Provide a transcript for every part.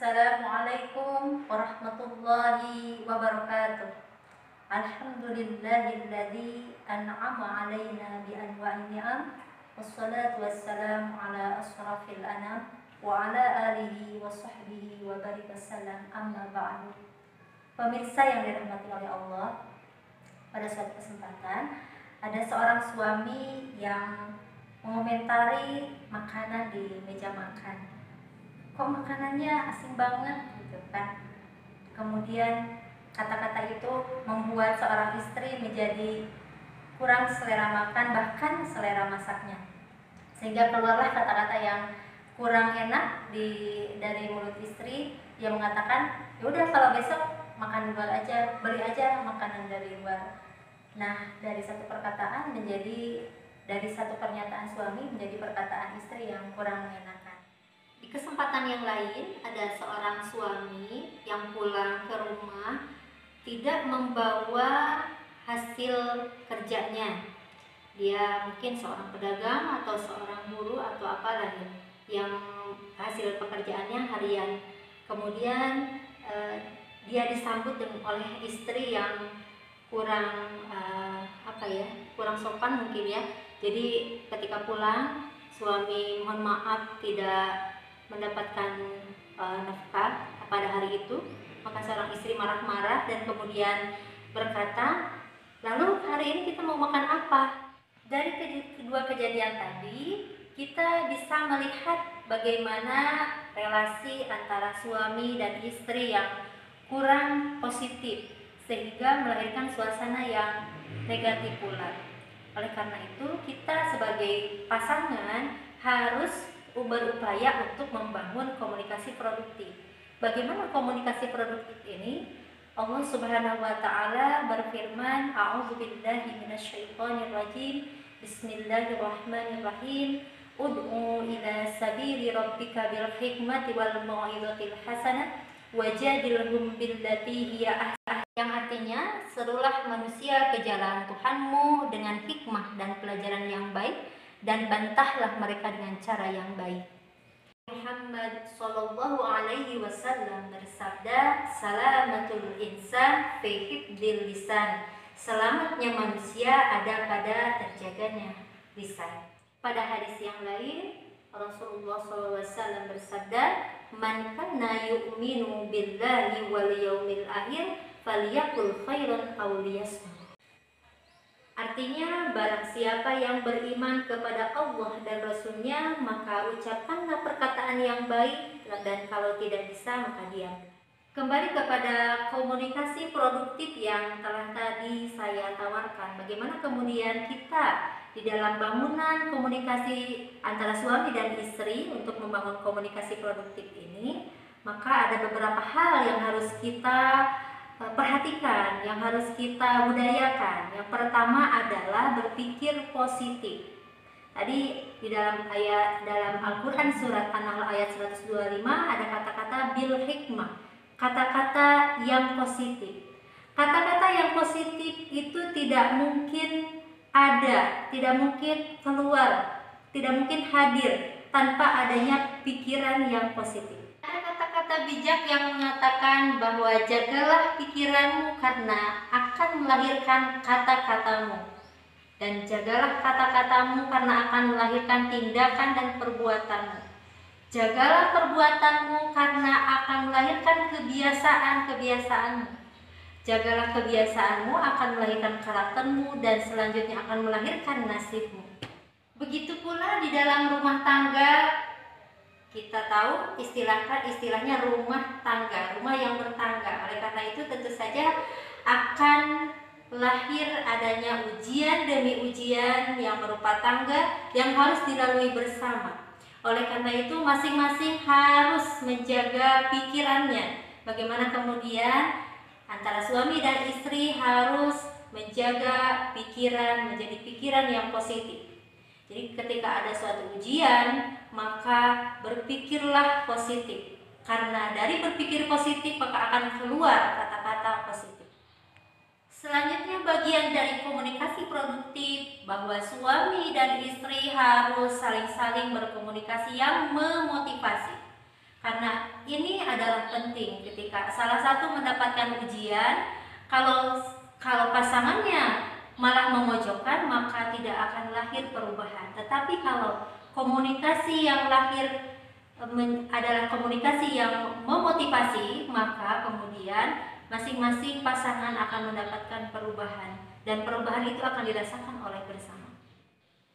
Assalamualaikum warahmatullahi wabarakatuh. Alhamdulillahilladzi an'ama alaina bi anwa'in ni'am wassalatu wassalamu ala asrafil anam wa ala alihi wa sahbihi wa barik wasallam amma ba'du. Pemirsa yang dirahmati oleh Allah, pada suatu kesempatan ada seorang suami yang mengomentari makanan di meja makan kok makanannya asing banget? Gitu kan. Kemudian kata-kata itu membuat seorang istri menjadi kurang selera makan bahkan selera masaknya. Sehingga keluarlah kata-kata yang kurang enak di dari mulut istri. Yang mengatakan ya udah kalau besok makan di luar aja beli aja makanan dari luar. Nah dari satu perkataan menjadi dari satu pernyataan suami menjadi perkataan istri yang kurang di kesempatan yang lain ada seorang suami yang pulang ke rumah tidak membawa hasil kerjanya. Dia mungkin seorang pedagang atau seorang buruh atau apalah ya, yang hasil pekerjaannya harian. Kemudian eh, dia disambut oleh istri yang kurang eh, apa ya, kurang sopan mungkin ya. Jadi ketika pulang suami mohon maaf tidak mendapatkan uh, nafkah pada hari itu maka seorang istri marah-marah dan kemudian berkata lalu hari ini kita mau makan apa dari kedua kejadian tadi kita bisa melihat bagaimana relasi antara suami dan istri yang kurang positif sehingga melahirkan suasana yang negatif pula. Oleh karena itu, kita sebagai pasangan harus berupaya untuk membangun komunikasi produktif. Bagaimana komunikasi produktif ini? Allah Subhanahu wa taala berfirman, "A'udzubillahi minasyaitonirrajim. Bismillahirrahmanirrahim. Ud'u ila sabili rabbika bil hikmati wal mau'izatil hasanah wajadilhum billati hiya ahsan." Yang artinya, serulah manusia ke jalan Tuhanmu dengan hikmah dan pelajaran yang baik dan bantahlah mereka dengan cara yang baik. Muhammad Shallallahu Alaihi Wasallam bersabda, "Salamatul insan fi hifdzil lisan." Selamatnya manusia ada pada terjaganya lisan. Pada hadis yang lain, Rasulullah SAW bersabda, "Man kana yu'minu billahi wal yaumil akhir falyakul khairan aw liyasmut." Artinya barang siapa yang beriman kepada Allah dan Rasulnya maka ucapkanlah perkataan yang baik dan kalau tidak bisa maka diam. Kembali kepada komunikasi produktif yang telah tadi saya tawarkan. Bagaimana kemudian kita di dalam bangunan komunikasi antara suami dan istri untuk membangun komunikasi produktif ini, maka ada beberapa hal yang harus kita perhatikan, yang harus kita budayakan. Yang pertama adalah berpikir positif. Tadi di dalam ayat dalam Al-Qur'an surat An-Nahl ayat 125 ada kata-kata bil hikmah. Kata-kata yang positif. Kata-kata yang positif itu tidak mungkin ada, tidak mungkin keluar, tidak mungkin hadir tanpa adanya pikiran yang positif kata bijak yang mengatakan bahwa jagalah pikiranmu karena akan melahirkan kata-katamu dan jagalah kata-katamu karena akan melahirkan tindakan dan perbuatanmu. Jagalah perbuatanmu karena akan melahirkan kebiasaan-kebiasaanmu. Jagalah kebiasaanmu akan melahirkan karaktermu dan selanjutnya akan melahirkan nasibmu. Begitu pula di dalam rumah tangga kita tahu istilahkan istilahnya rumah tangga, rumah yang bertangga. Oleh karena itu tentu saja akan lahir adanya ujian demi ujian yang berupa tangga yang harus dilalui bersama. Oleh karena itu masing-masing harus menjaga pikirannya. Bagaimana kemudian antara suami dan istri harus menjaga pikiran menjadi pikiran yang positif. Jadi ketika ada suatu ujian, maka berpikirlah positif. Karena dari berpikir positif maka akan keluar kata-kata positif. Selanjutnya bagian dari komunikasi produktif bahwa suami dan istri harus saling-saling berkomunikasi yang memotivasi. Karena ini adalah penting ketika salah satu mendapatkan ujian kalau kalau pasangannya malah memojokkan maka tidak akan lahir perubahan. Tetapi kalau komunikasi yang lahir adalah komunikasi yang memotivasi, maka kemudian masing-masing pasangan akan mendapatkan perubahan dan perubahan itu akan dirasakan oleh bersama.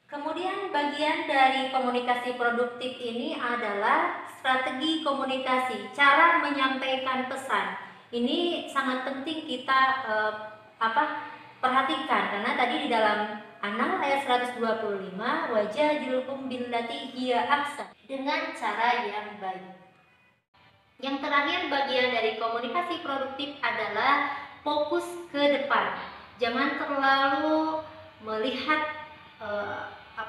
Kemudian bagian dari komunikasi produktif ini adalah strategi komunikasi, cara menyampaikan pesan. Ini sangat penting kita eh, apa perhatikan karena tadi di dalam Anal ayat 125 wajah jilkum billati hiya aksa dengan cara yang baik. Yang terakhir bagian dari komunikasi produktif adalah fokus ke depan. Jangan terlalu melihat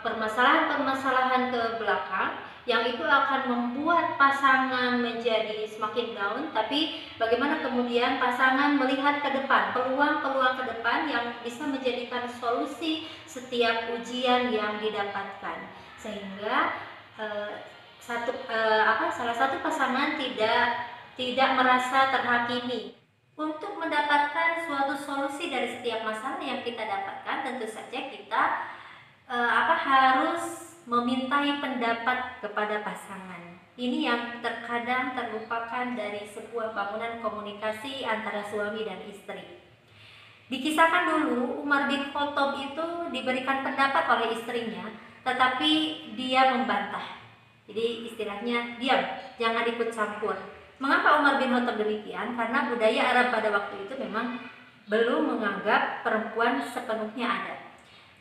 permasalahan-permasalahan uh, ke belakang yang itu akan membuat pasangan menjadi semakin down tapi bagaimana kemudian pasangan melihat ke depan peluang-peluang ke depan yang bisa menjadikan solusi setiap ujian yang didapatkan. Sehingga eh, satu eh, apa salah satu pasangan tidak tidak merasa terhakimi. Untuk mendapatkan suatu solusi dari setiap masalah yang kita dapatkan tentu saja kita eh, apa harus memintai pendapat kepada pasangan. Ini yang terkadang terlupakan dari sebuah bangunan komunikasi antara suami dan istri. Dikisahkan dulu Umar bin Khattab itu diberikan pendapat oleh istrinya, tetapi dia membantah. Jadi istilahnya diam, jangan ikut campur. Mengapa Umar bin Khattab demikian? Karena budaya Arab pada waktu itu memang belum menganggap perempuan sepenuhnya ada.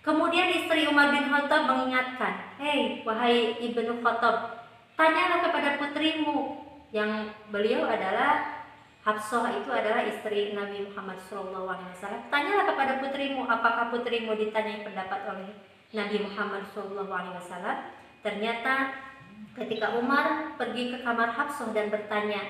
Kemudian istri Umar bin Khattab mengingatkan, Hei, wahai ibnu Khattab, tanyalah kepada putrimu yang beliau adalah Hafsah itu adalah istri Nabi Muhammad SAW. Tanyalah kepada putrimu, apakah putrimu ditanyai pendapat oleh Nabi Muhammad SAW? Ternyata ketika Umar pergi ke kamar Hafsah dan bertanya,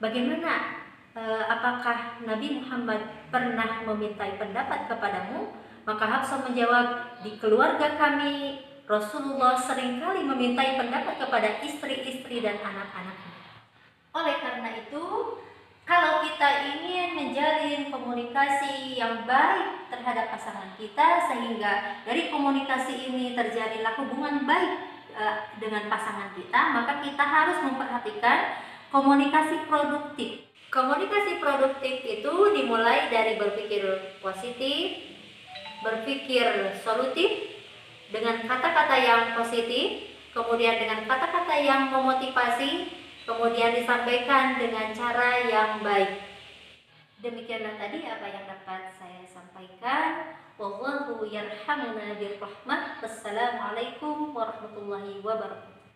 bagaimana? Eh, apakah Nabi Muhammad pernah memintai pendapat kepadamu? Maka Hafsah menjawab, di keluarga kami Rasulullah sering kali memintai pendapat kepada istri-istri dan anak-anaknya. Oleh karena itu, kalau kita ingin menjalin komunikasi yang baik terhadap pasangan kita sehingga dari komunikasi ini terjadilah hubungan baik uh, dengan pasangan kita, maka kita harus memperhatikan komunikasi produktif. Komunikasi produktif itu dimulai dari berpikir positif, berpikir solutif dengan kata-kata yang positif, kemudian dengan kata-kata yang memotivasi, kemudian disampaikan dengan cara yang baik. Demikianlah tadi apa yang dapat saya sampaikan. Wallahu yarhamuna birrahmah. Wassalamualaikum warahmatullahi wabarakatuh.